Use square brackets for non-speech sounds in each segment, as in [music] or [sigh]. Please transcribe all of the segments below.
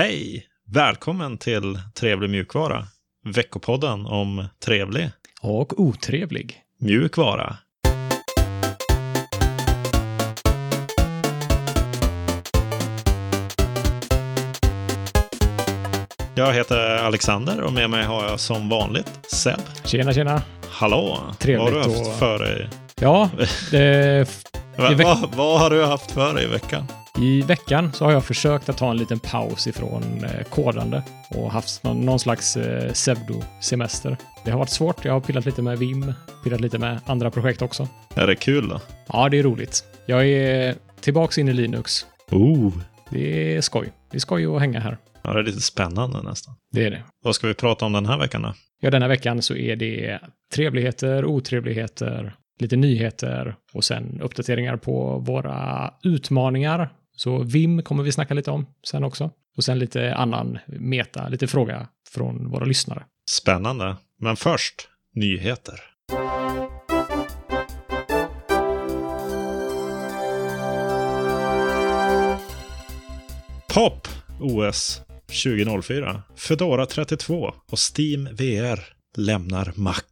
Hej! Välkommen till Trevlig mjukvara. Veckopodden om trevlig Och otrevlig. mjukvara. Jag heter Alexander och med mig har jag som vanligt Seb. Tjena, tjena. Hallå! Trevligt vad har du haft och- för dig? Ja, [laughs] det, vad, vad har du haft för dig i veckan? I veckan så har jag försökt att ta en liten paus ifrån eh, kodande och haft någon, slags eh, pseudosemester. Det har varit svårt. Jag har pillat lite med Vim, pillat lite med andra projekt också. Är det kul då? Ja, det är roligt. Jag är tillbaks in i Linux. Oh. Det är skoj. Det är skoj att hänga här. Ja, det är lite spännande nästan. Det är det. Vad ska vi prata om den här veckan då? Ja, denna veckan så är det trevligheter, otrevligheter, lite nyheter och sen uppdateringar på våra utmaningar. Så Vim kommer vi snacka lite om sen också. Och sen lite annan meta, lite fråga från våra lyssnare. Spännande. Men först, nyheter. Pop OS 2004. Fedora 32 och Steam VR lämnar Mac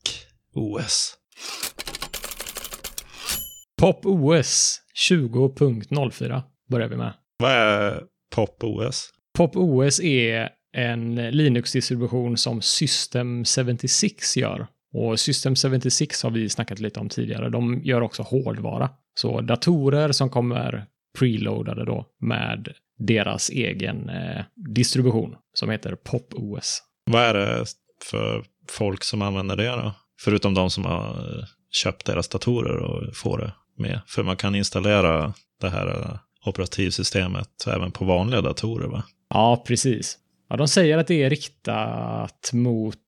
OS. Pop OS 20.04 börjar vi med. Vad är Pop OS? Pop OS är en Linux-distribution som System 76 gör. Och System 76 har vi snackat lite om tidigare. De gör också hårdvara. Så datorer som kommer preloadade då med deras egen eh, distribution som heter Pop OS. Vad är det för folk som använder det då? Förutom de som har eh, köpt deras datorer och får det med. För man kan installera det här eh, operativsystemet även på vanliga datorer va? Ja, precis. Ja, de säger att det är riktat mot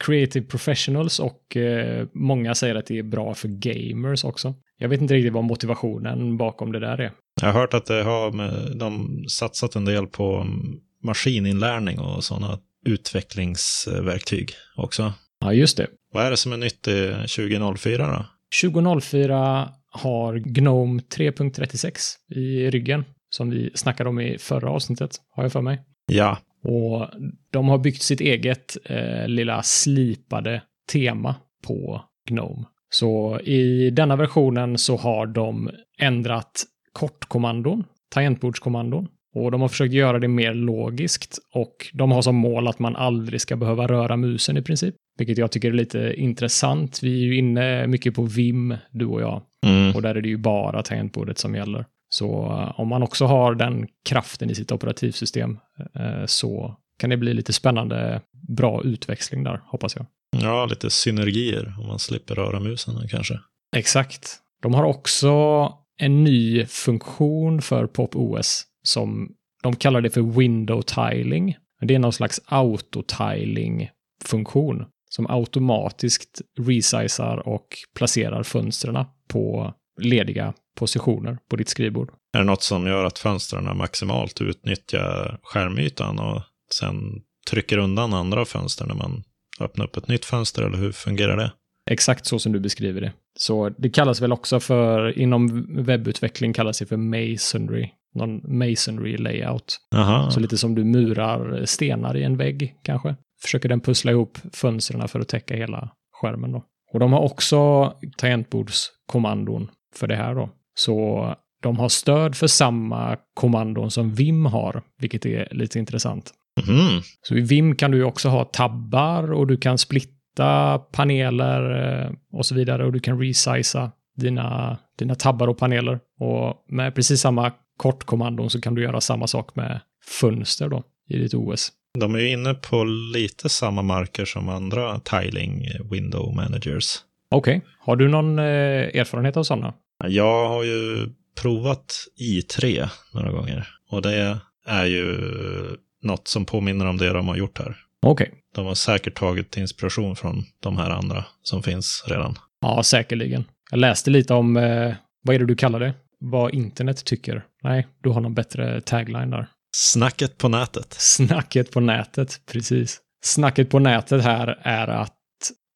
creative professionals och eh, många säger att det är bra för gamers också. Jag vet inte riktigt vad motivationen bakom det där är. Jag har hört att det har med, de satsat en del på mm, maskininlärning och sådana utvecklingsverktyg också. Ja, just det. Vad är det som är nytt i 2004 då? 2004 har Gnome 3.36 i ryggen, som vi snackade om i förra avsnittet, har jag för mig. Ja, Och de har byggt sitt eget eh, lilla slipade tema på Gnome. Så i denna versionen så har de ändrat kortkommandon, tangentbordskommandon. Och de har försökt göra det mer logiskt och de har som mål att man aldrig ska behöva röra musen i princip. Vilket jag tycker är lite intressant. Vi är ju inne mycket på Vim, du och jag. Mm. Och där är det ju bara tangentbordet som gäller. Så eh, om man också har den kraften i sitt operativsystem eh, så kan det bli lite spännande, bra utväxling där, hoppas jag. ja lite synergier om man slipper röra musen kanske. Exakt. De har också en ny funktion för Pop OS som de kallar det för window tiling. Det är någon slags autotiling-funktion som automatiskt resizar och placerar fönstren på lediga positioner på ditt skrivbord. Är det något som gör att fönstren maximalt utnyttjar skärmytan och sen trycker undan andra fönster när man öppnar upp ett nytt fönster, eller hur fungerar det? Exakt så som du beskriver det. Så det kallas väl också för, inom webbutveckling kallas det för masonry. Någon masonry layout. Jaha, Så lite som du murar stenar i en vägg kanske. Försöker den pussla ihop fönstren för att täcka hela skärmen då. Och de har också tangentbordskommandon för det här då. Så de har stöd för samma kommandon som Vim har, vilket är lite intressant. Mhm. Så i Vim kan du också ha tabbar och du kan splitta paneler eh, och så vidare och du kan resizea dina, dina tabbar och paneler. Och med precis samma kortkommandon så kan du göra samma sak med fönster då i ditt OS. De är ju inne på lite samma marker som andra tiling window managers. Okej, har du någon eh, erfarenhet av sådana? Jag har ju provat i3 några gånger och det är ju något som påminner om det de har gjort här. Okej, De har säkert tagit inspiration från de här andra som finns redan. ja säkerligen. Jag läste lite om, eh, vad är det du kallar det? Vad internet tycker. Nej, du har någon bättre tagline där. Snacket på nätet. Snacket på nätet, precis. Snacket på nätet här är att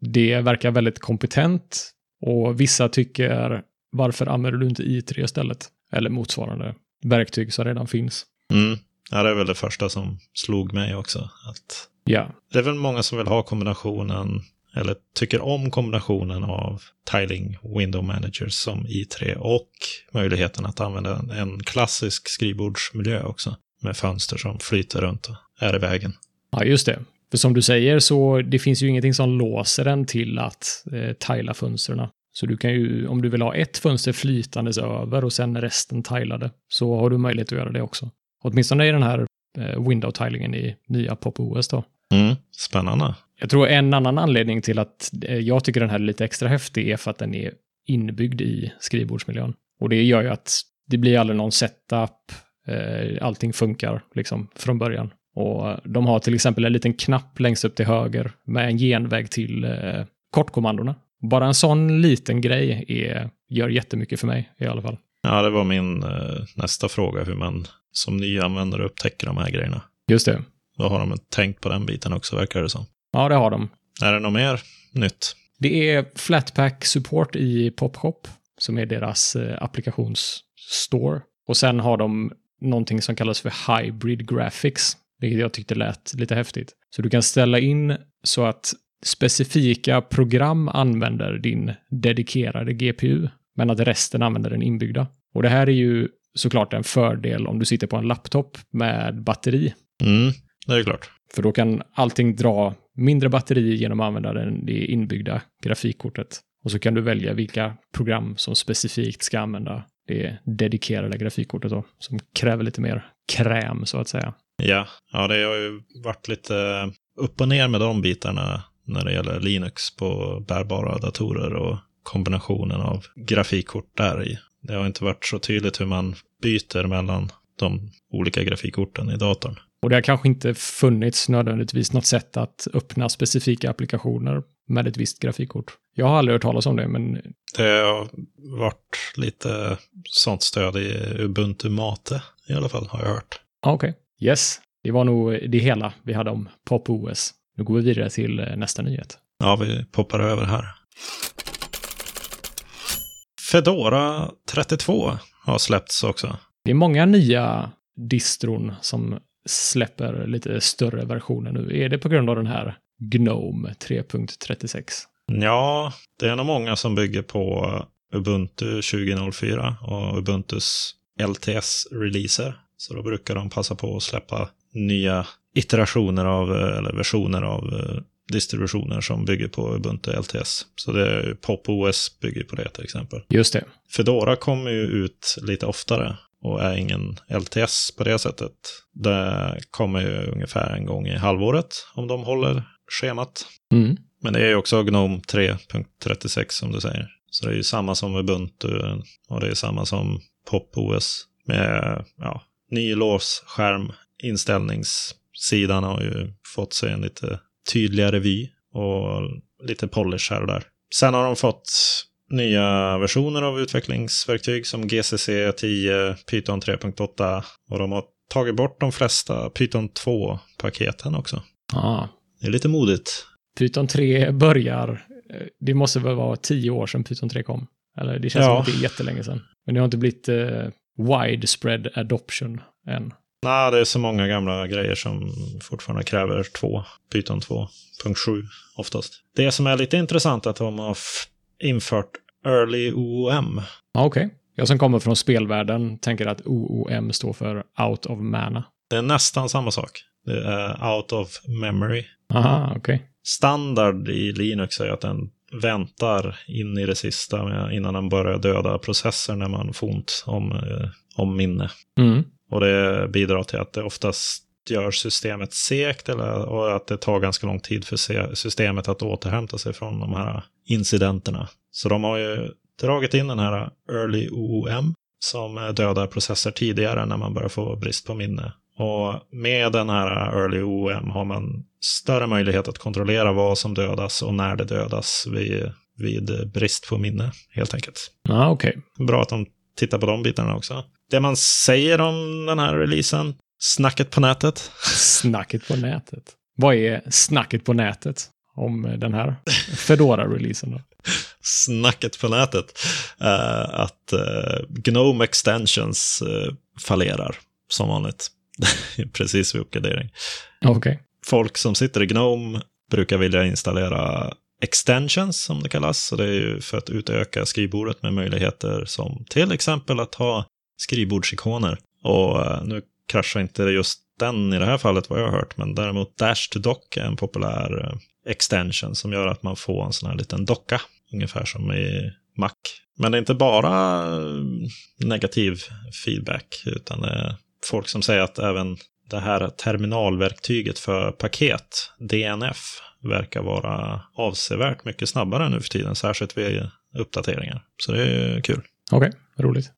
det verkar väldigt kompetent och vissa tycker varför använder du inte i3 istället? Eller motsvarande verktyg som redan finns. Mm. Ja, det är väl det första som slog mig också. Att Ja, det är väl många som vill ha kombinationen, eller tycker om kombinationen av Tiling Window Managers som i3 och möjligheten att använda en klassisk skrivbordsmiljö också. Med fönster som flyter runt och är i vägen. ja just det. För som du säger så det finns ju ingenting som låser den till att eh, tila fönstren. Så du kan ju, om du vill ha ett fönster flytandes över och sen resten tilade, så har du möjlighet att göra det också. Åtminstone i den här eh, window-tilingen i nya Pop OS då. Mm, spännande. Jag tror en annan anledning till att eh, jag tycker den här är lite extra häftig är för att den är inbyggd i skrivbordsmiljön. Och det gör ju att det blir aldrig någon setup, eh, allting funkar liksom från början. Och de har till exempel en liten knapp längst upp till höger med en genväg till eh, kortkommandona. Bara en sån liten grej är, gör jättemycket för mig i alla fall. Ja, det var min eh, nästa fråga, hur man som ny användare upptäcker de här grejerna. Just det. Då har de tänkt på den biten också, verkar det som. Ja, det har de. Är det något mer nytt? Det är Flatpak support i PopShop som är deras eh, applikationsstore. Och sen har de någonting som kallas för Hybrid Graphics, vilket jag tyckte lät lite häftigt. Så du kan ställa in så att specifika program använder din dedikerade GPU, men att resten använder den inbyggda. Och det här är ju såklart en fördel om du sitter på en laptop med batteri. Mm, det är klart. För då kan allting dra mindre batteri genom att använda den, det inbyggda grafikkortet. Och så kan du välja vilka program som specifikt ska använda det dedikerade grafikkortet då, som kräver lite mer kräm så att säga. Ja, ja det har ju varit lite upp och ner med de bitarna när det gäller Linux på bärbara datorer och kombinationen av grafikkort där i. Det har inte varit så tydligt hur man byter mellan de olika grafikkorten i datorn. Och det har kanske inte funnits nödvändigtvis något sätt att öppna specifika applikationer med ett visst grafikkort. Jag har aldrig hört talas om det, men Det har varit lite sånt stöd i Ubuntu Mate i alla fall, har jag hört. ah, okej. Yes, det var nog det hela vi hade om Pop OS. Nu går vi vidare till eh, nästa nyhet. Ja, vi poppar över här. Fedora 32 har släppts också. Det är många nya distron som släpper lite större versioner nu. Är det på grund av den här Gnome 3.36? Ja, det är nog många som bygger på Ubuntu 2004 och Ubuntus LTS-releaser. Så då brukar de passa på att släppa nya iterationer av, eller versioner av distributioner som bygger på Ubuntu LTS. Så det är Pop OS bygger på det till exempel. Just det. Fedora kommer ju ut lite oftare och är ingen LTS på det sättet. Det kommer ju ungefär en gång i halvåret om de håller schemat. Mm. Men det är ju också Gnome 3.36 som du säger. Så det är ju samma som Ubuntu och det är samma som Pop OS med ja, ny låsskärm. Inställningssidan har ju fått sig en lite tydligare vy och lite polish här och där. Sen har de fått nya versioner av utvecklingsverktyg som GCC 10, Python 3.8 och de har tagit bort de flesta Python 2-paketen också. Ah. Det är lite modigt. Python 3 börjar, eh, det måste väl vara tio år sedan Python 3 kom. Eller det känns Ja. som att det är jättelänge sedan. Men det har inte blivit eh, widespread adoption än. Nej, det är så många gamla grejer som fortfarande kräver 2, Python 2.7 oftast. Det som är lite intressant är att de har infört Early OOM. Ah, Okej. Jag som kommer från spelvärlden tänker att OOM står för out of mana. Det är nästan samma sak. Det är out of memory. Aha, okej. Standard i Linux är att den väntar in i det sista innan den börjar döda processer när man får ont om, eh, om minne. Mm. Och det bidrar till att det oftast gör systemet segt eller, och att det tar ganska lång tid för systemet att återhämta sig från de här incidenterna. Så de har ju dragit in den här Early OOM som eh, dödar processer tidigare när man börjar få brist på minne. Och med den här Early OOM har man större möjlighet att kontrollera vad som dödas och när det dödas vid, vid brist på minne, helt enkelt. Ah, okej. Bra att de tittar på de bitarna också. Det man säger om den här releasen, snacket på nätet. [laughs] Snacket på nätet. Vad är snacket på nätet om den här Fedora-releasen då? Snacket på nätet. eh, att eh, Gnome Extensions uh, fallerar, som vanligt. [laughs] precis vid uppgradering. Okay. Folk som sitter i Gnome brukar vilja installera extensions som det kallas. Så det är ju för att utöka skrivbordet med möjligheter som till exempel att ha skrivbordsikoner. Och eh, nu kraschar inte just den i det här fallet vad jag har hört, men däremot Dash to Dock är en populär eh, extension som gör att man får en sån här liten docka, ungefär som i Mac. Men det är inte bara eh, negativ feedback, utan det är folk som säger att även det här terminalverktyget för paket, DNF, verkar vara avsevärt mycket snabbare nu för tiden, särskilt vid uppdateringar. Så det är kul. Okej, okay, roligt.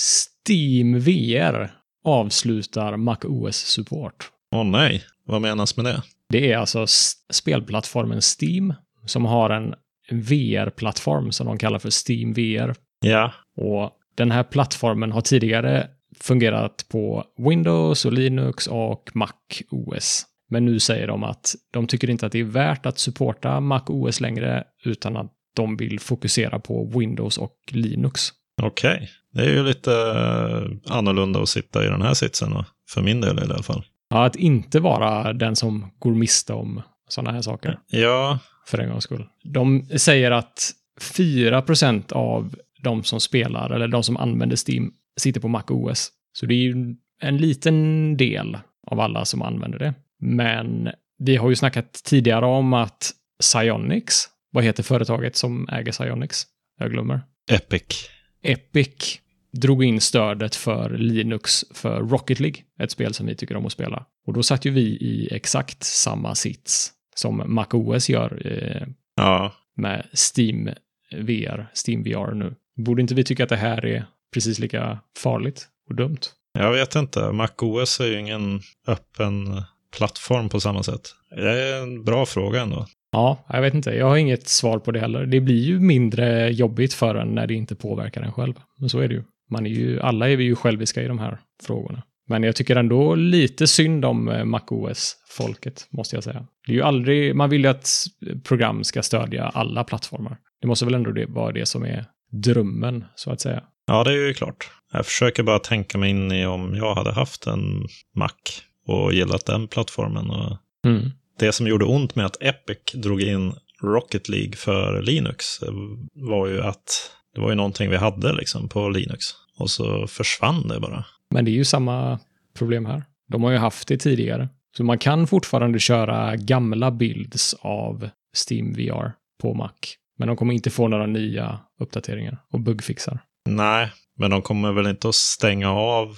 Steam VR avslutar MacOS-support. Åh oh, nej, vad menas med det? Det är alltså spelplattformen Steam som har en VR-plattform som de kallar för Steam VR. Ja. Och den här plattformen har tidigare fungerat på Windows och Linux och Mac OS. Men nu säger de att de tycker inte att det är värt att supporta Mac OS längre, utan att de vill fokusera på Windows och Linux. Okej, okay. det är ju lite eh, annorlunda att sitta i den här sitsen, för min del i alla fall. Ja, att inte vara den som går miste om sådana här saker. Ja. För en gångs skull. De säger att 4% av de som spelar, eller de som använder Steam, sitter på Mac OS. Så det är ju en liten del av alla som använder det. Men vi har ju snackat tidigare om att Psyonix, vad heter företaget som äger Psyonix? Jag glömmer. Epic. Epic drog in stödet för Linux för Rocket League, ett spel som vi tycker om att spela. Och då satt ju vi i exakt samma sits som MacOS gör eh, ja. med Steam VR, Steam VR nu. Borde inte vi tycka att det här är precis lika farligt och dumt? Jag vet inte. MacOS är ju ingen öppen plattform på samma sätt. Det är en bra fråga ändå. Ja, jag vet inte. Jag har inget svar på det heller. Det blir ju mindre jobbigt för en när det inte påverkar en själv. Men så är det ju. Man är ju alla är vi ju själviska i de här frågorna. Men jag tycker ändå lite synd om eh, MacOS-folket, måste jag säga. Det är ju aldrig, man vill ju att program ska stödja alla plattformar. Det måste väl ändå vara det som är drömmen, så att säga. Ja, det är ju klart. Jag försöker bara tänka mig in i om jag hade haft en Mac och gillat den plattformen. Och mm. Det som gjorde ont med att Epic drog in Rocket League för Linux eh, var ju att det var ju någonting vi hade liksom på Linux. Och så försvann det bara. Men det är ju samma problem här. De har ju haft det tidigare. Så man kan fortfarande köra gamla builds av Steam VR på Mac. Men de kommer inte få några nya uppdateringar och bugfixar. Nej, men de kommer väl inte att stänga av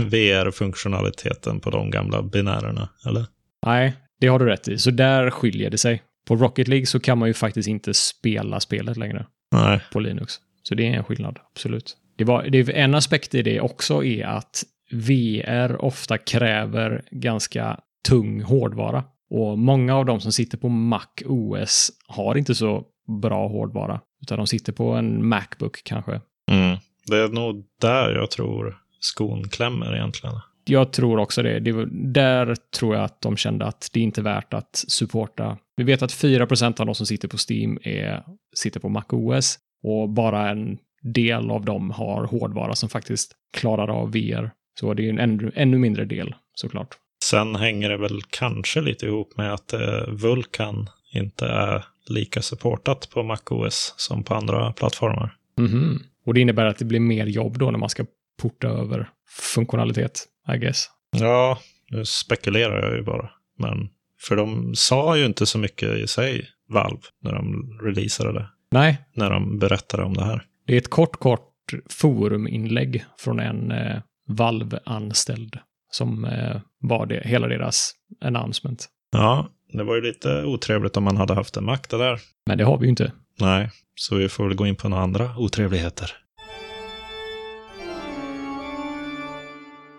[laughs] VR-funktionaliteten på de gamla binärerna, eller? Nej, det har du rätt i. Så där skiljer det sig. På Rocket League så kan man ju faktiskt inte spela spelet längre. Nej. På Linux. Så det är en skillnad, absolut. Det var, det, en aspekt i det också är att VR ofta kräver ganska tung hårdvara. Och många av de som sitter på Mac OS har inte så bra hårdvara. Utan de sitter på en Macbook kanske. Mm. Det är nog där jag tror skon klämmer egentligen. Jag tror också det. det var, där tror jag att de kände att det inte är värt att supporta. Vi vet att 4% av de som sitter på Steam är, sitter på Mac OS och bara en del av dem har hårdvara som faktiskt klarar av VR. Så det är en ännu, ännu mindre del såklart. Sen hänger det väl kanske lite ihop med att eh, Vulkan inte är lika supportat på MacOS som på andra plattformar. Mm -hmm. Och det innebär att det blir mer jobb då när man ska porta över funktionalitet, I guess. Ja, nu spekulerar jag ju bara. Men för de sa ju inte så mycket i sig, Valve, när de releasade det. Nej. När de berättade om det här. Det är ett kort, kort foruminlägg från en eh, Valve-anställd som eh, var det, hela deras announcement. Ja, det var ju lite otrevligt om man hade haft en Mac det där. Men det har vi ju inte. Nej, så vi får väl gå in på några andra otrevligheter.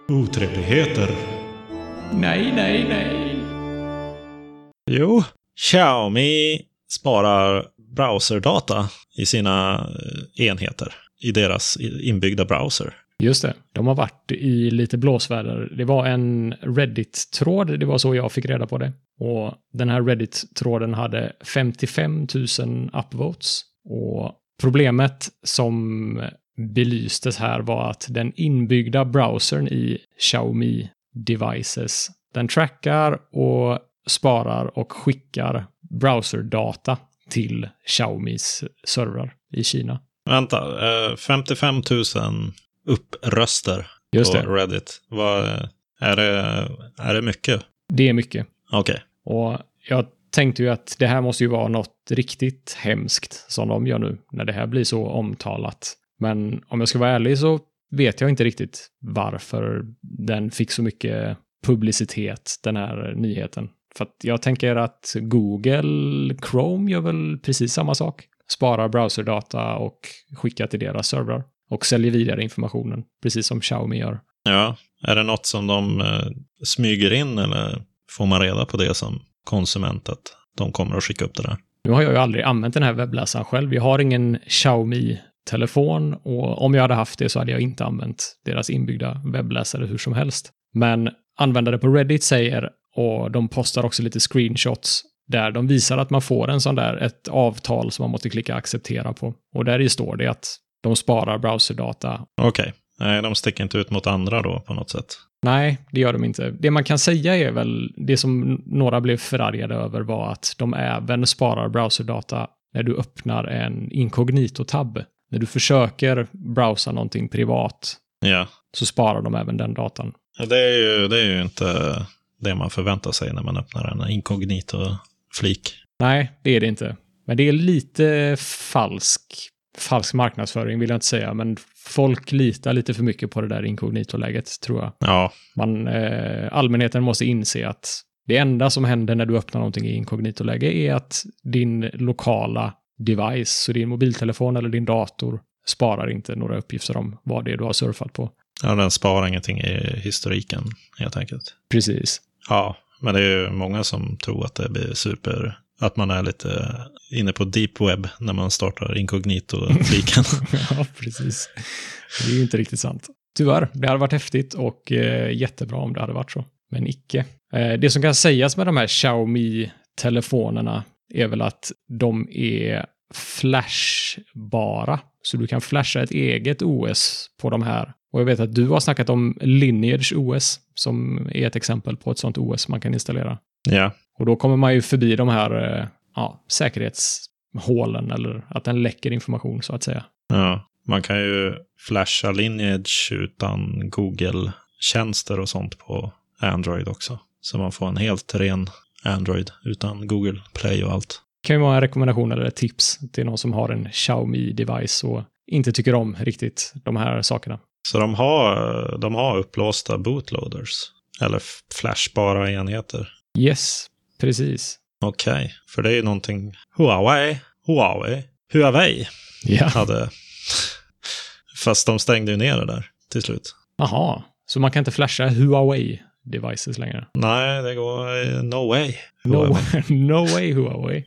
Otrevligheter. Nej, nej, nej. Jo, Xiaomi sparar browserdata i sina eh, enheter, i deras inbyggda browser. Just det. De har varit i lite blåsväder. Det var en Reddit-tråd, det var så jag fick reda på det. Och den här Reddit-tråden hade 55 000 upvotes. Och problemet som belystes här var att den inbyggda browsern i Xiaomi devices, den trackar och sparar och skickar browserdata till Xiaomis servrar i Kina. Vänta, eh, 55 000 uppröster Just på det. Reddit. Vad, är, det, är det mycket? Det är mycket. Okej. Och jag tänkte ju att det här måste ju vara något riktigt hemskt som de gör nu, när det här blir så omtalat. Men om jag ska vara ärlig så vet jag inte riktigt varför den fick så mycket publicitet, den här nyheten. För att jag tänker att Google Chrome gör väl precis samma sak. Sparar browserdata och skickar till deras servrar. Och säljer vidare informationen, precis som Xiaomi gör. Ja, är det något som de eh, smyger in eller får man reda på det som konsument att de kommer att skicka upp det där? Nu har jag ju aldrig använt den här webbläsaren själv. Jag har ingen Xiaomi-telefon och om jag hade haft det så hade jag inte använt deras inbyggda webbläsare hur som helst. Men användare på Reddit säger, och de postar också lite screenshots, där de visar att man får en sån där, ett avtal som man måste klicka acceptera på. Och där i står det att de sparar browserdata. Okej. Nej, de sticker inte ut mot andra då på något sätt. Nej, det gör de inte. Det man kan säga är väl, det som några blev förargade över var att de även sparar browserdata när du öppnar en inkognito-tab. När du försöker browsa någonting privat Ja. så sparar de även den datan. Ja, Det är ju, det är ju inte det man förväntar sig när man öppnar en inkognito-flik. Nej, det är det inte. Men det är lite falsk, falsk marknadsföring vill jag inte säga, men folk litar lite för mycket på det där inkognito-läget, tror jag. Ja, Man, eh, allmänheten måste inse att det enda som händer när du öppnar någonting i inkognito-läge är att din lokala device, så din mobiltelefon eller din dator, sparar inte några uppgifter om vad det är du har surfat på. ja den sparar ingenting i historiken helt enkelt. Precis. Ja, men det är ju många som tror att det blir super... Att man är lite inne på deep web när man startar inkognito-fliken. [laughs] ja, precis. Det är ju inte riktigt sant. Tyvärr, det hade varit häftigt och eh, jättebra om det hade varit så. Men icke. Eh, det som kan sägas med de här Xiaomi-telefonerna är väl att de är flashbara. Så du kan flasha ett eget OS på de här. Och jag vet att du har snackat om Lineage OS som är ett exempel på ett sånt OS man kan installera. Ja, Och då kommer man ju förbi de här eh, ja, säkerhetshålen eller att den läcker information så att säga. ja. Man kan ju flasha Lineage utan Google-tjänster och sånt på Android också. Så man får en helt ren Android utan Google Play och allt. kan ju vara en rekommendation eller ett tips till någon som har en Xiaomi-device och inte tycker om riktigt de här sakerna. Så de har, de har upplåsta bootloaders. Eller flashbara enheter. Yes, precis. Okej, för det är ju någonting Huawei, Huawei, Huawei Ja. hade. Fast de stängde ju ner det där till slut. Jaha, så man kan inte flasha Huawei-devices längre? Nej, det går no way. No, Huawei. [laughs] no way Huawei.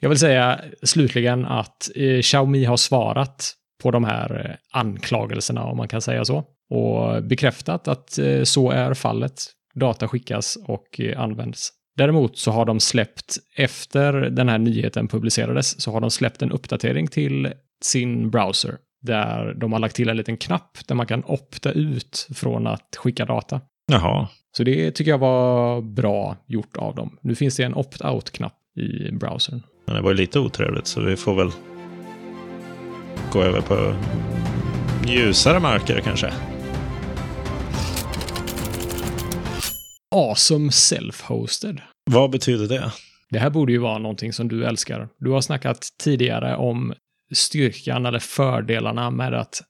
Jag vill säga slutligen att eh, Xiaomi har svarat på de här eh, anklagelserna, om man kan säga så, och bekräftat att eh, så är fallet. Data skickas och eh, används. Däremot så har de släppt, efter den här nyheten publicerades, så har de släppt en uppdatering till sin browser där de har lagt till en liten knapp där man kan opta ut från att skicka data. Jaha, Så det tycker jag var bra gjort av dem. Nu finns det en opt-out-knapp i browsern. men det var ju lite otrevligt så vi får väl gå över på ljusare marker kanske. Awesome self-hosted. Vad betyder det? Det här borde ju vara någonting som du älskar. Du har snackat tidigare om styrkan eller fördelarna med att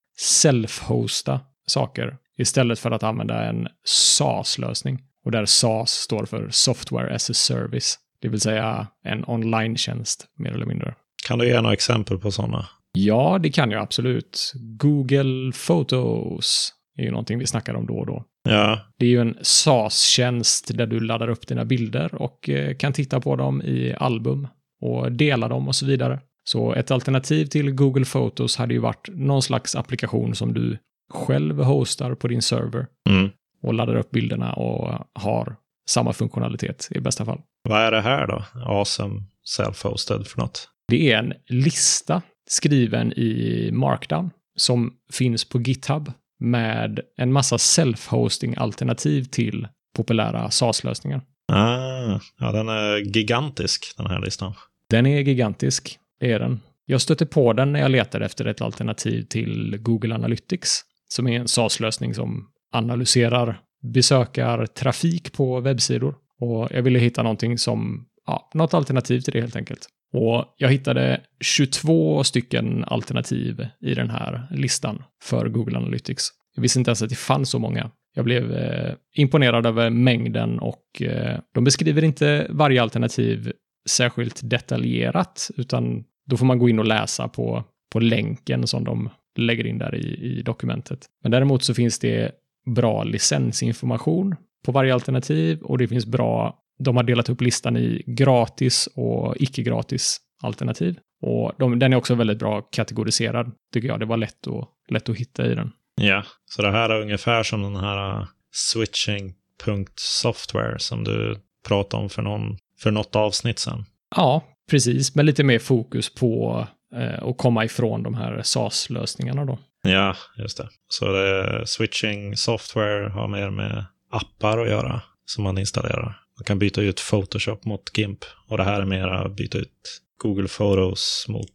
self-hosta saker istället för att använda en SaaS-lösning. Och där SaaS står för Software as a Service, det vill säga en online-tjänst mer eller mindre. Kan du ge några exempel på sådana? Ja, det kan jag absolut. Google Photos är ju någonting vi snackar om då och då. Ja, Det är ju en SaaS-tjänst där du laddar upp dina bilder och eh, kan titta på dem i album och dela dem och så vidare. Så ett alternativ till Google Photos hade ju varit någon slags applikation som du själv hostar på din server mm. och laddar upp bilderna och har samma funktionalitet i bästa fall. vad är det här då? Awesome self-hosted för något? Det är en lista skriven i Markdown som finns på GitHub med en massa self-hosting-alternativ till populära SaaS-lösningar. Ah, ja, den är gigantisk, den här listan. Den är gigantisk, det är den. Jag stötte på den när jag letade efter ett alternativ till Google Analytics, som är en SaaS-lösning som analyserar besökartrafik på webbsidor. Och jag ville hitta någonting som, ja, något alternativ till det helt enkelt. Och jag hittade 22 stycken alternativ i den här listan för Google Analytics. Jag visste inte ens att det fanns så många. Jag blev eh, imponerad över eh, mängden och eh, de beskriver inte varje alternativ särskilt detaljerat, utan då får man gå in och läsa på, på länken som de lägger in där i, i dokumentet. Men däremot så finns det bra licensinformation på varje alternativ och det finns bra, de har delat upp listan i gratis och icke-gratis alternativ. Och de, den är också väldigt bra kategoriserad, tycker jag. Det var lätt att, lätt att hitta i den. Ja, så det här är ungefär som den här uh, switching.software som du pratade om för, någon, för något avsnitt sen. Ja, precis, med lite mer fokus på eh, att komma ifrån de här SAS-lösningarna då. Ja, just det. Så det switching software har mer med appar att göra som man installerar. Man kan byta ut Photoshop mot GIMP och det här är mer att byta ut Google Photos mot,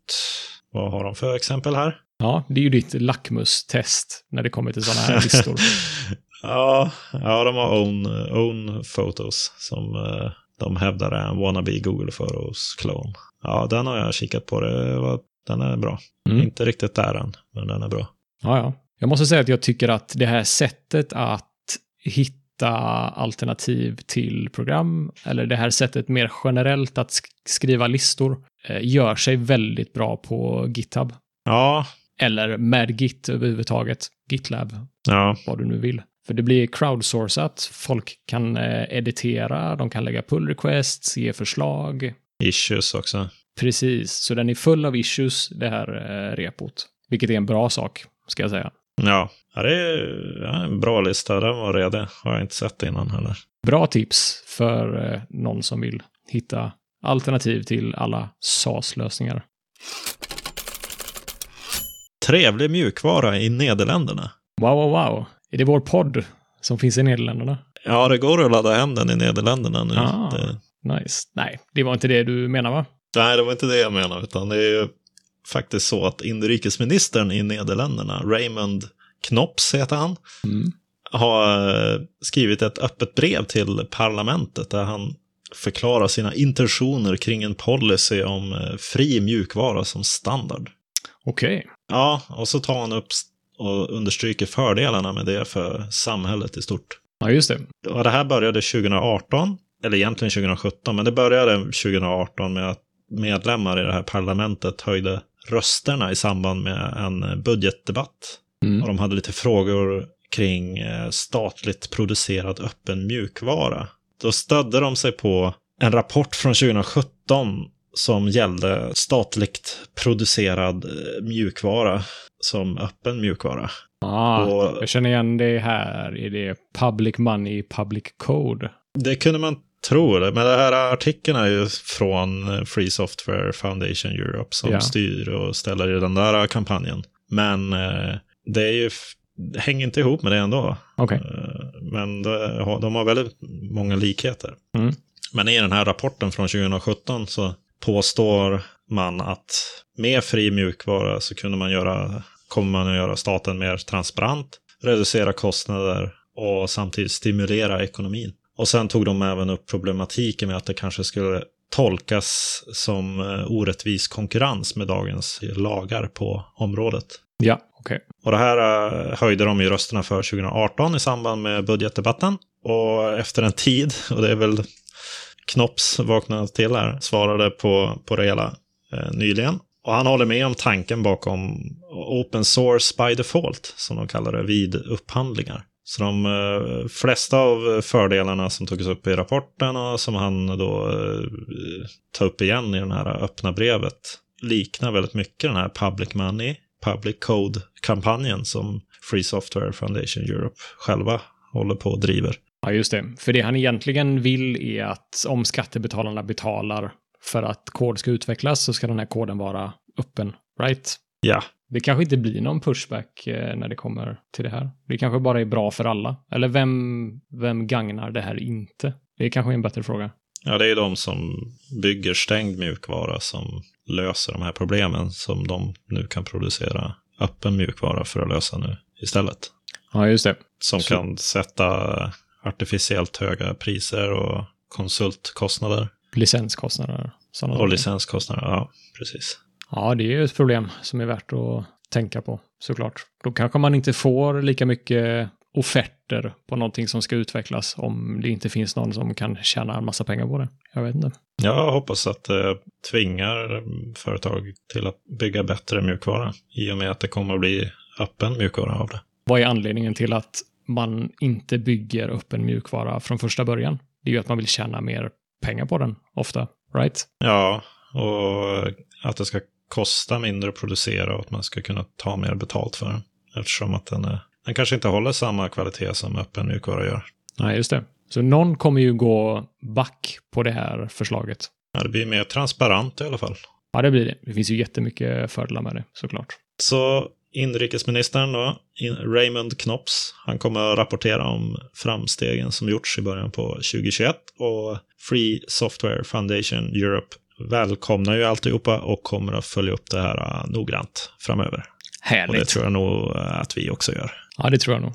vad har de för exempel här? Ja, det är ju ditt lackmustest när det kommer till sådana här [laughs] listor. ja, ja, de har own, own Photos som uh, de hävdar är en wannabe Google Photos-klon. Ja, den har jag kikat på. Det var, den är bra. Mm. Inte riktigt där än, men den är bra. Ja, ja. Jag måste säga att jag tycker att det här sättet att hitta alternativ till program, eller det här sättet mer generellt att skriva listor, eh, gör sig väldigt bra på GitHub. Ja. Eller med Git överhuvudtaget. GitLab. Ja. Vad du nu vill. För det blir crowdsourcat. Folk kan eh, editera, de kan lägga pull requests, ge förslag. Issues också. Precis, så den är full av issues, det här eh, repot. Vilket är en bra sak, ska jag säga. Ja, det är en bra lista. Den var redig. Har jag inte sett innan heller. Bra tips för eh, någon som vill hitta alternativ till alla SAS-lösningar. Trevlig mjukvara i Nederländerna. Wow, wow, wow. Är det vår podd som finns i Nederländerna? Ja, det går att ladda hem den i Nederländerna nu. Ah, det... Nice. Nej, det var inte det du menar va? Nej, det var inte det jag menade, utan det är ju faktiskt så att inrikesministern i Nederländerna, Raymond Knops heter han, mm. har eh, skrivit ett öppet brev till parlamentet där han förklarar sina intentioner kring en policy om eh, fri mjukvara som standard. Okej. Okay. Ja, och så tar han upp och understryker fördelarna med det för samhället i stort. Ja, just det. Och det här började 2018, eller egentligen 2017, men det började 2018 med att medlemmar i det här parlamentet höjde rösterna i samband med en budgetdebatt. Mm. Och de hade lite frågor kring eh, statligt producerad öppen mjukvara. Då stödde de sig på en rapport från 2017 som gällde statligt producerad eh, mjukvara som öppen mjukvara. Ah, och, jag känner igen det här. Är det public money, public code? Det kunde man tro. Det. Men den här artikeln är ju från Free Software Foundation Europe som ja. styr och ställer i den där kampanjen. Men eh, det är ju det hänger inte ihop med det ändå. Okay. Eh, men de har väldigt många likheter. Mm. Men i den här rapporten från 2017 så påstår man att med fri mjukvara så kunde man göra, kommer man att göra staten mer transparent, reducera kostnader och samtidigt stimulera ekonomin. Och sen tog de även upp problematiken med att det kanske skulle tolkas som eh, orättvis konkurrens med dagens lagar på området. Ja, okej. Okay. Och det här eh, höjde de ju rösterna för 2018 i samband med budgetdebatten. Och efter en tid, och det är väl Knops vaknade till här, svarade på, på det hela eh, nyligen. Och han håller med om tanken bakom open source by default, som de kallar det, vid upphandlingar. Så de eh, flesta av fördelarna som togs upp i rapporten och som han då eh, tar upp igen i det här öppna brevet liknar väldigt mycket den här public money, public code-kampanjen som Free Software Foundation Europe själva håller på och driver. Ja, just det. För det han egentligen vill är att om skattebetalarna betalar för att kod ska utvecklas så ska den här koden vara öppen, right? Ja, Det kanske inte blir någon pushback eh, när det kommer till det här. Det kanske bara är bra för alla. Eller vem, vem gagnar det här inte? Det är kanske en bättre fråga. Ja, det är de som bygger stängd mjukvara som löser de här problemen som de nu kan producera öppen mjukvara för att lösa nu istället. Ja, just det. Som Så- kan sätta artificiellt höga priser och konsultkostnader Licenskostnader. Och saker. licenskostnader. Ja, precis. Ja, det är ju ett problem som är värt att tänka på såklart. Då kanske man inte får lika mycket offerter på någonting som ska utvecklas om det inte finns någon som kan tjäna en massa pengar på det. Jag vet inte. Jag hoppas att det tvingar företag till att bygga bättre mjukvara i och med att det kommer att bli öppen mjukvara av det. Vad är anledningen till att man inte bygger upp en mjukvara från första början? Det är ju att man vill tjäna mer pengar på den, ofta. Right? Ja, och att det ska kosta mindre att producera och att man ska kunna ta mer betalt för den. Eftersom att den, är, den kanske inte håller samma kvalitet som öppen mjukvara gör. Nej, just det. Så någon kommer ju gå back på det här förslaget. Ja, det blir mer transparent i alla fall. Ja, det blir det. Det finns ju jättemycket fördelar med det, såklart. Så inrikesministern då, Raymond Knops, han kommer att rapportera om framstegen som gjorts i början på 2021 och Free Software Foundation Europe välkomnar ju alltihopa och kommer att följa upp det här äh, noggrant framöver. Och det Härligt. tror jag nog äh, att vi också gör. Ja, det tror jag nog.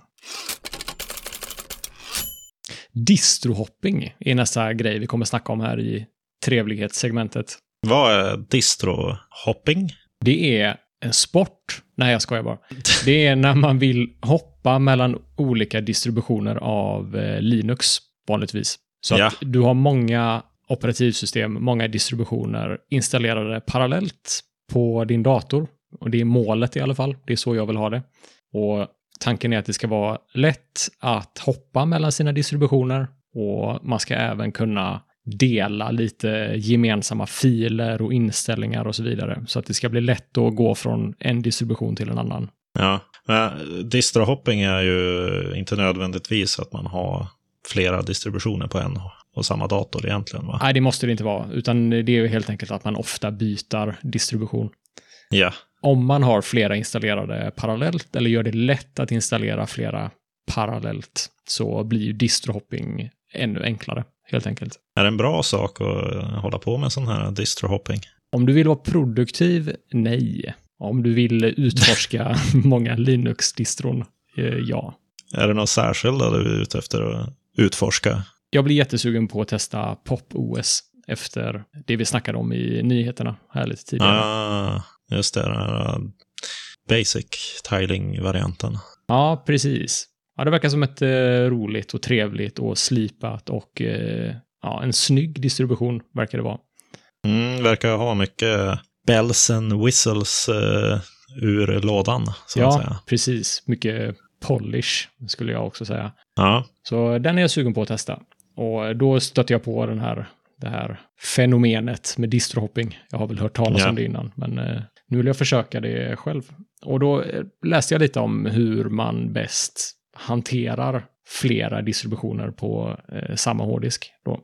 Distrohopping är nästa grej vi kommer snacka om här i trevlighetssegmentet. Vad är distrohopping? Det är en sport. Nej, jag skojar bara. Det är när man vill hoppa mellan olika distributioner av eh, Linux, vanligtvis. Så Ja. att du har många operativsystem, många distributioner installerade parallellt på din dator. Och det är målet i alla fall. Det är så jag vill ha det. Och tanken är att det ska vara lätt att hoppa mellan sina distributioner och man ska även kunna dela lite gemensamma filer och inställningar och så vidare. Så att det ska bli lätt att gå från en distribution till en annan. Ja, men distrohopping är ju inte nödvändigtvis att man har flera distributioner på en och samma dator egentligen. Va? Nej, det måste det inte vara, utan det är ju helt enkelt att man ofta byter distribution. Ja, Om man har flera installerade parallellt eller gör det lätt att installera flera parallellt så blir ju distrohopping ännu enklare, helt enkelt. är det en bra sak att hålla på med sån här distrohopping? Om du vill vara produktiv, nej. Om du vill utforska [laughs] många Linux-distron, eh, ja. Är det något särskilda du är ute efter att utforska? Jag blir jättesugen på att testa Pop-OS efter det vi snackade om i nyheterna här lite tidigare. Ah, just det, den här basic tiling-varianten. Ja, precis. Ja, det verkar som ett eh, roligt och trevligt och slipat och eh, ja, en snygg distribution verkar det vara. Mm, verkar ha mycket bells and whistles eh, ur lådan, så att ja, säga. precis. Mycket polish skulle jag också säga. Ja, Så den är jag sugen på att testa. Och då stötte jag på den här, det här fenomenet med distrohopping. Jag har väl hört talas Ja. om det innan, men eh, nu vill jag försöka det själv. Och då eh, läste jag lite om hur man bäst hanterar flera distributioner på eh, samma hårddisk. Då,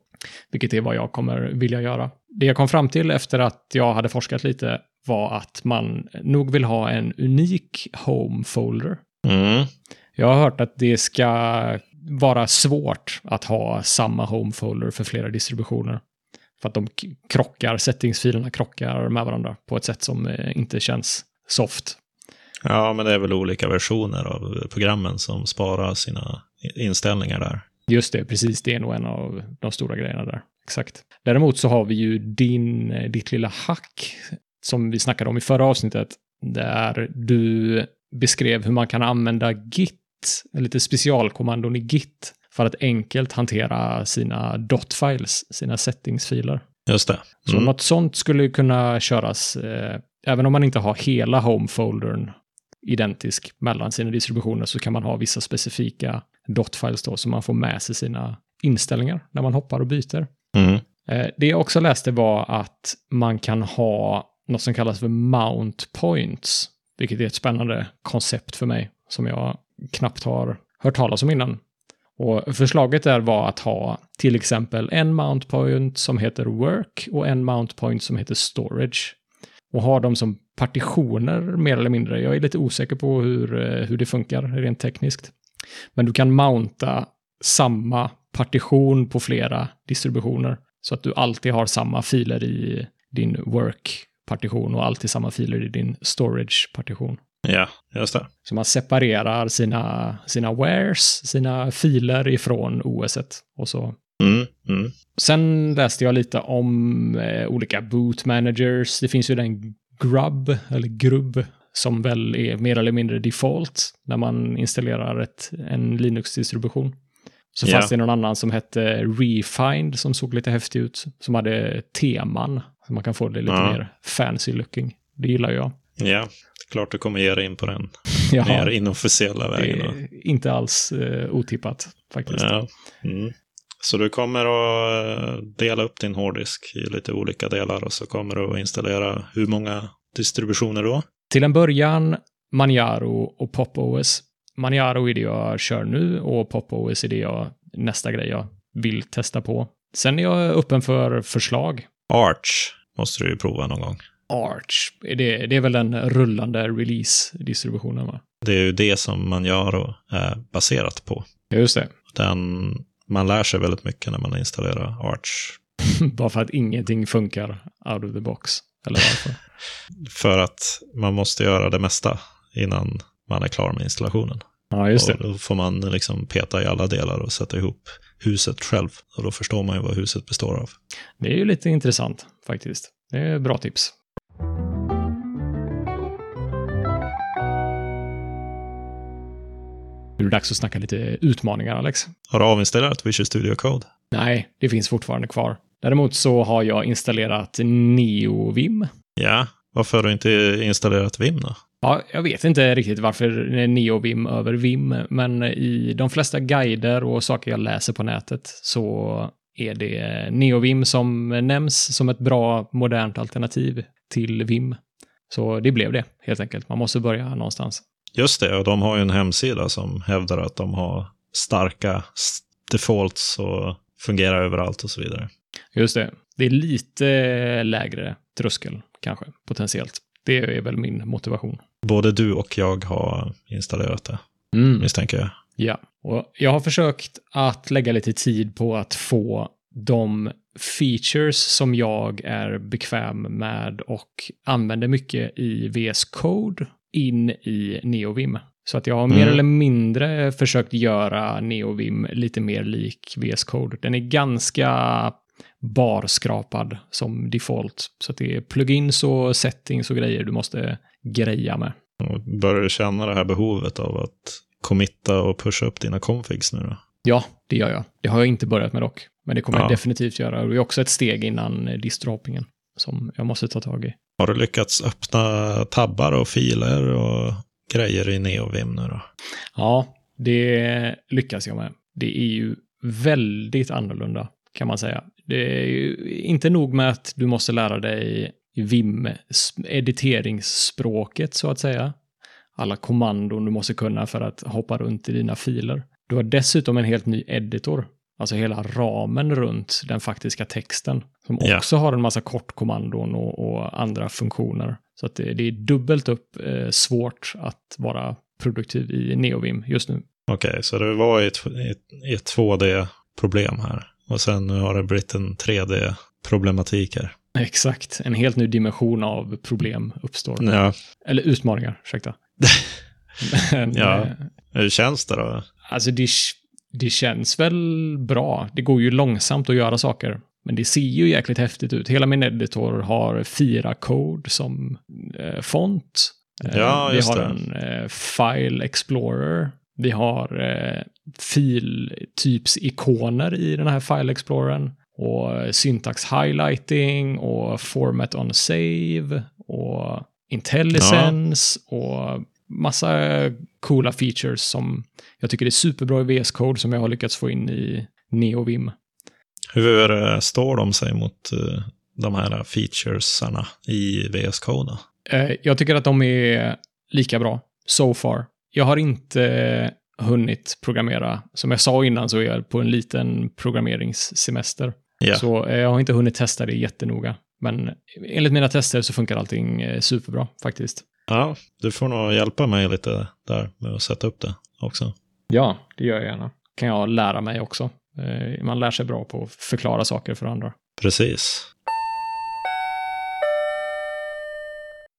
vilket är vad jag kommer vilja göra. Det jag kom fram till efter att jag hade forskat lite var att man nog vill ha en unik home folder mm. jag har hört att det ska vara svårt att ha samma home folder för flera distributioner. För att de krockar, settingsfilerna krockar med varandra på ett sätt som eh, inte känns soft. ja men det är väl olika versioner av programmen som sparar sina inställningar där. Just det, precis. Det är nog en av de stora grejerna där. Exakt. Däremot så har vi ju din, eh, ditt lilla hack som vi snackade om i förra avsnittet. Där du beskrev hur man kan använda Git, lite specialkommandon i Git, för att enkelt hantera sina dot-files, sina settingsfiler. Just det. Så Mm. något sånt skulle kunna köras, eh, även om man inte har hela home-foldern identisk mellan sina distributioner så kan man ha vissa specifika dot-files då som man får med sig sina inställningar när man hoppar och byter. Mm. Eh, det jag också läste var att man kan ha något som kallas för mount points, vilket är ett spännande koncept för mig som jag knappt har hört talas om innan. Och förslaget där var att ha till exempel en mount point som heter work och en mount point som heter storage. och ha dem som partitioner mer eller mindre. Jag är lite osäker på hur, eh, hur det funkar rent tekniskt. Men du kan mounta samma partition på flera distributioner. Så att du alltid har samma filer i din work-partition och alltid samma filer i din storage-partition. Ja, just det. Så man separerar sina, sina wares, sina filer ifrån OSet. Och så. Mm, mm. Sen läste jag lite om eh, olika boot managers. Det finns ju den Grub, eller Grubb, som väl är mer eller mindre default när man installerar ett, en Linux-distribution. Så Ja. fanns det någon annan som hette Refind som såg lite häftig ut. Som hade teman. Så man kan få det lite Ja. mer fancy looking. Det gillar jag. Ja, klart du kommer ge dig in på den Ja, mer inofficiella vägen. inte alls eh, otippat faktiskt. Ja. Mm. Så du kommer att eh, dela upp din hårddisk i lite olika delar och så kommer du att installera hur många distributioner då? Till en början Manjaro och PopOS. Manjaro är det jag kör nu och PopOS är det jag, nästa grej jag vill testa på. Sen är jag öppen för förslag. Arch måste du ju prova någon gång. Arch, det, det är väl den rullande release-distributionen va? Det är ju det som Manjaro är baserat på. Just det. Den, man lär sig väldigt mycket när man installerar Arch. [laughs] Bara för att ingenting funkar out of the box. Eller varför? [laughs] För att man måste göra det mesta innan man är klar med installationen. ja, just Och det. då får man liksom peta i alla delar och sätta ihop huset själv. Och då förstår man ju vad huset består av. Det är ju lite intressant faktiskt. Det är bra tips. Nu är det dags att snacka lite utmaningar, Alex. Har du avinstallerat Visual Studio Code? Nej, det finns fortfarande kvar. Däremot så har jag installerat NeoVim. Ja. Varför har du inte installerat Vim då? Ja, jag vet inte riktigt varför NeoVim över Vim, men i de flesta guider och saker jag läser på nätet så är det NeoVim som nämns som ett bra modernt alternativ till Vim. Så det blev det, helt enkelt. Man måste börja någonstans. Just det, och de har ju en hemsida som hävdar att de har starka defaults och fungerar överallt och så vidare. Just det. Det är lite lägre tröskel, kanske, potentiellt. Det är väl min motivation. Både du och jag har installerat det, Mm. misstänker jag. Ja, och jag har försökt att lägga lite tid på att få de features som jag är bekväm med och använder mycket i VS Code in i NeoVim. Så att jag har mer Mm. eller mindre försökt göra NeoVim lite mer lik VS Code. Den är ganska barskrapad som default. Så att det är plugins och settings och grejer du måste greja med. Börjar du känna det här behovet av att committa och pusha upp dina configs nu då? Ja, det gör jag. Det har jag inte börjat med dock. Men det kommer Ja. jag definitivt göra. Det är också ett steg innan eh, distrohoppingen som jag måste ta tag i. Har du lyckats öppna tabbar och filer och grejer i NeoVim nu då? Ja, det lyckas jag med. Det är ju väldigt annorlunda kan man säga. Det är ju inte nog med att du måste lära dig Vim, s- editeringsspråket så att säga. Alla kommandon du måste kunna för att hoppa runt i dina filer. Du har dessutom en helt ny editor. Alltså hela ramen runt den faktiska texten. Som också har en massa kortkommandon och, och andra funktioner. Så att det, det är dubbelt upp eh, svårt att vara produktiv i NeoVim just nu. Okej, så det var ett, ett, ett 2D-problem här. Och sen nu har det blivit en 3D-problematik här. Exakt, en helt ny dimension av problem uppstår. Ja, Eller utmaningar, ursäkta. [laughs] Ja. eh, hur känns det då? Alltså det, det känns väl bra. Det går ju långsamt att göra saker. Men det ser ju jäkligt häftigt ut. Hela min editor har Fira Code som eh, font. Eh, Ja, vi har det. en eh, File Explorer. Vi har eh, filtypsikoner i den här File Explorern. Och syntax highlighting och format on save och intelligence och massa coola features som jag tycker är superbra i VS Code som jag har lyckats få in i NeoVim. Hur står de sig mot eh, de här featuresarna i VS Code? Eh, Jag tycker att de är lika bra, so far. Jag har inte hunnit programmera. Som jag sa innan så är jag på en liten programmeringssemester. Ja, Så eh, jag har inte hunnit testa det jättenoga. Men enligt mina tester så funkar allting superbra faktiskt. Ja, du får nog hjälpa mig lite där med att sätta upp det också. Ja, det gör jag gärna. Kan jag lära mig också. Eh, man lär sig bra på att förklara saker för andra. Precis.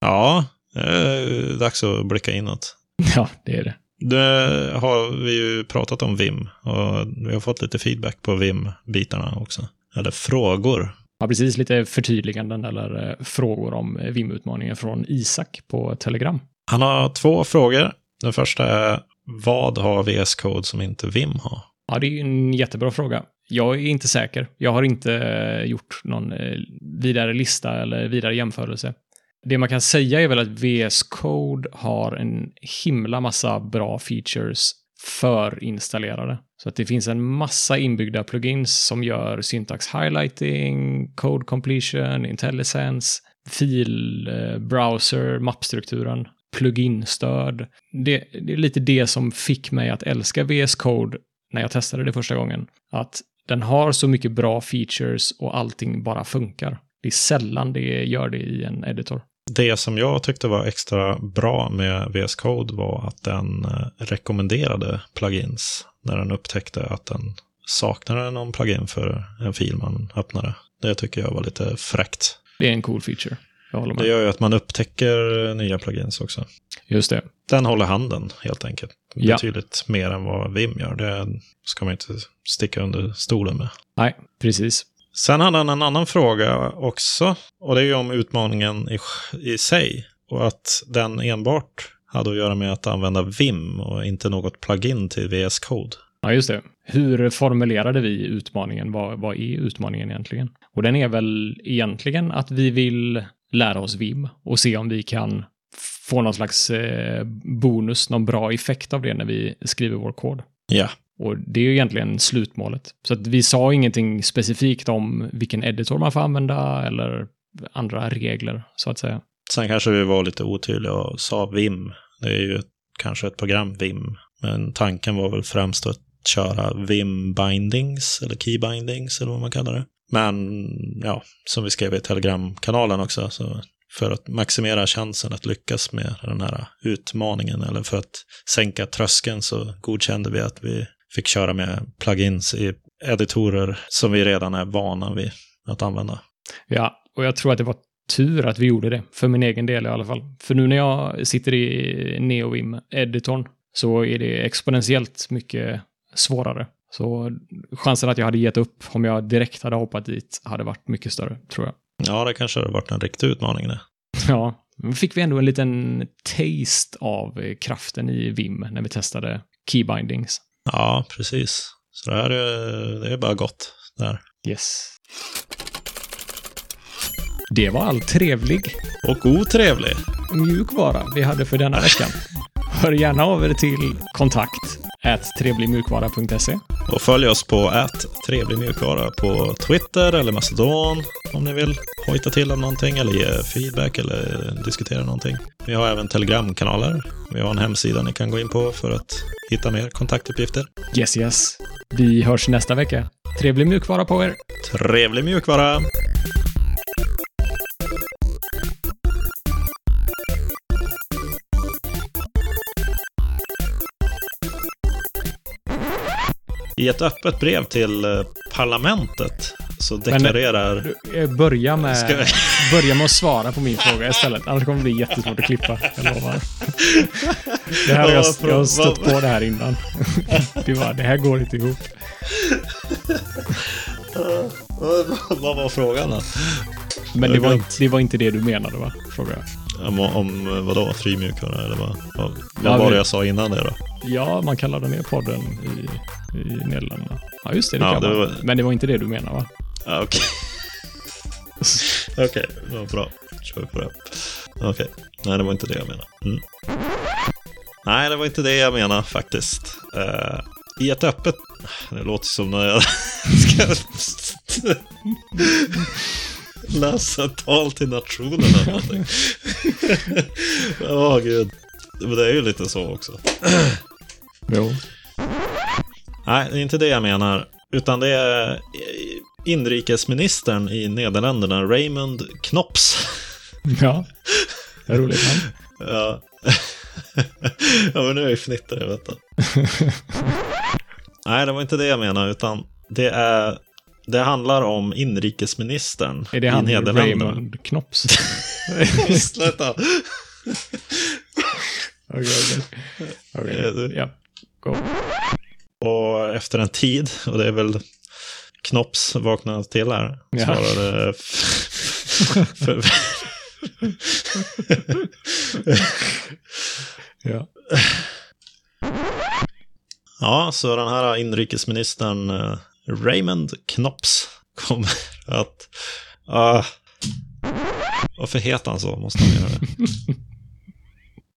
Ja, eh, dags att blicka inåt. [laughs] Ja, det är det. Det har vi ju pratat om VIM och vi har fått lite feedback på VIM-bitarna också. Eller frågor. Ja, precis. Lite förtydliganden eller eh, frågor om eh, VIM-utmaningen från Isak på Telegram. Han har två frågor. Den första är vad har VS Code som inte VIM har? Ja, det är en jättebra fråga. Jag är inte säker. Jag har inte eh, gjort någon vidare lista eller vidare jämförelse. Det man kan säga är väl att VS Code har en himla massa bra features förinstallerade. Så att det finns en massa inbyggda plugins som gör syntax highlighting, code completion, IntelliSense, fil, eh, browser, mappstrukturen, pluginstöd. Det, det är lite det som fick mig att älska VS Code när jag testade det första gången. Att den har så mycket bra features och allting bara funkar. Det är sällan det gör det i en editor. Det som jag tyckte var extra bra med VS Code var att den eh, rekommenderade plugins när den upptäckte att den saknade någon plugin för en fil man öppnade. Det tycker jag var lite fräckt. Det är en cool feature. Jag håller med. Det gör ju att man upptäcker nya plugins också. Just det. Den håller handen helt enkelt. Ja. Betydligt mer än vad Vim gör. Det ska man inte sticka under stolen med. Nej, precis. Sen hade han en annan fråga också. Och det är ju om utmaningen i, i sig. Och att den enbart hade att göra med att använda Vim och inte något plugin till VS Code. Ja, just det. Hur formulerade vi utmaningen? Vad, vad är utmaningen egentligen? Och den är väl egentligen att vi vill lära oss VIM och se om vi kan få någon slags eh, bonus, någon bra effekt av det när vi skriver vår kod. Ja, och det är ju egentligen slutmålet. Så att vi sa ingenting specifikt om vilken editor man får använda eller andra regler, så att säga. Sen kanske vi var lite otydliga och sa Vim. Det är ju ett, kanske ett program Vim. Men tanken var väl främst att köra Vim bindings eller key bindings eller vad man kallar det. Men ja, som vi skrev i Telegram-kanalen också, så för att maximera chansen att lyckas med den här utmaningen eller för att sänka tröskeln så godkände vi att vi fick köra med plugins i editorer som vi redan är vana vid att använda. Ja, och jag tror att det var tur att vi gjorde det, för min egen del i alla fall. För nu när jag sitter i NeoVim-editorn så är det exponentiellt mycket svårare. Så chansen att jag hade gett upp om jag direkt hade hoppat dit hade varit mycket större, tror jag. Ja, det kanske har varit en riktig utmaning det. [laughs] Ja, men fick vi ändå en liten taste av kraften i Vim när vi testade keybindings. Ja, precis. Så det här är, det är bara gott där. Yes. Det var all trevlig Och otrevlig. mjukvara vi hade för denna veckan. [laughs] Hör gärna av er till kontakt trevligmjukvara.se. Och följ oss på ät trevlig mjukvara på Twitter eller Mastodon om ni vill hojta till om någonting eller ge feedback eller diskutera någonting. Vi har även Telegramkanaler. Vi har en hemsida ni kan gå in på för att hitta mer kontaktuppgifter. Yes, yes. Vi hörs nästa vecka. Trevlig mjukvara på er. Trevlig mjukvara! I ett öppet brev till eh, parlamentet så deklarerar... Du, eh, Börja med, Ska [laughs] börja med att svara på min fråga istället. Annars kommer det bli jättesvårt att klippa. Jag lovar. Det här jag, jag har stött på det här innan. [laughs] Du bara, det här går inte ihop. [laughs] Vad var frågan då? Men det var, det var inte det du menade va? Frågar jag. Om, om vadå, fri mjukvara eller vad, vad, vad Ja, var det jag sa innan det då? Ja, man kan ladda ner podden i, i Nederländerna. Ja, just det. det Ja, det var- Men det var inte det du menade va? Ja, Okej, [laughs] Okej, det var bra. kör vi på det. Okej, nej det var inte det jag menade. Mm. Nej, det var inte det jag menade faktiskt. Eh, I ett öppet... Det låter som när jag [laughs] ska läsa tal till nationen eller [laughs] någonting. Åh gud. Men det är ju lite så också. Jo. Nej, det är inte det jag menar. Utan det är inrikesministern i Nederländerna, Raymond Knops. Ja, det är roligt namn. Ja. ja, men nu är jag fnittrig, vet du. [laughs] Nej, det var inte det jag menade, utan det är... Det handlar om inrikesministern Är det i han Nederländerna. Raymond Knops? [laughs] Sluta! [laughs] Okej, okej. Okej, ja. Go. Och efter en tid, och det är väl Knops vaknade till här, Ja. svarade... [laughs] Ja. ja, så den här inrikesministern eh, Raymond Knops kommer att... Uh, varför heter han så? Måste han göra det? [laughs]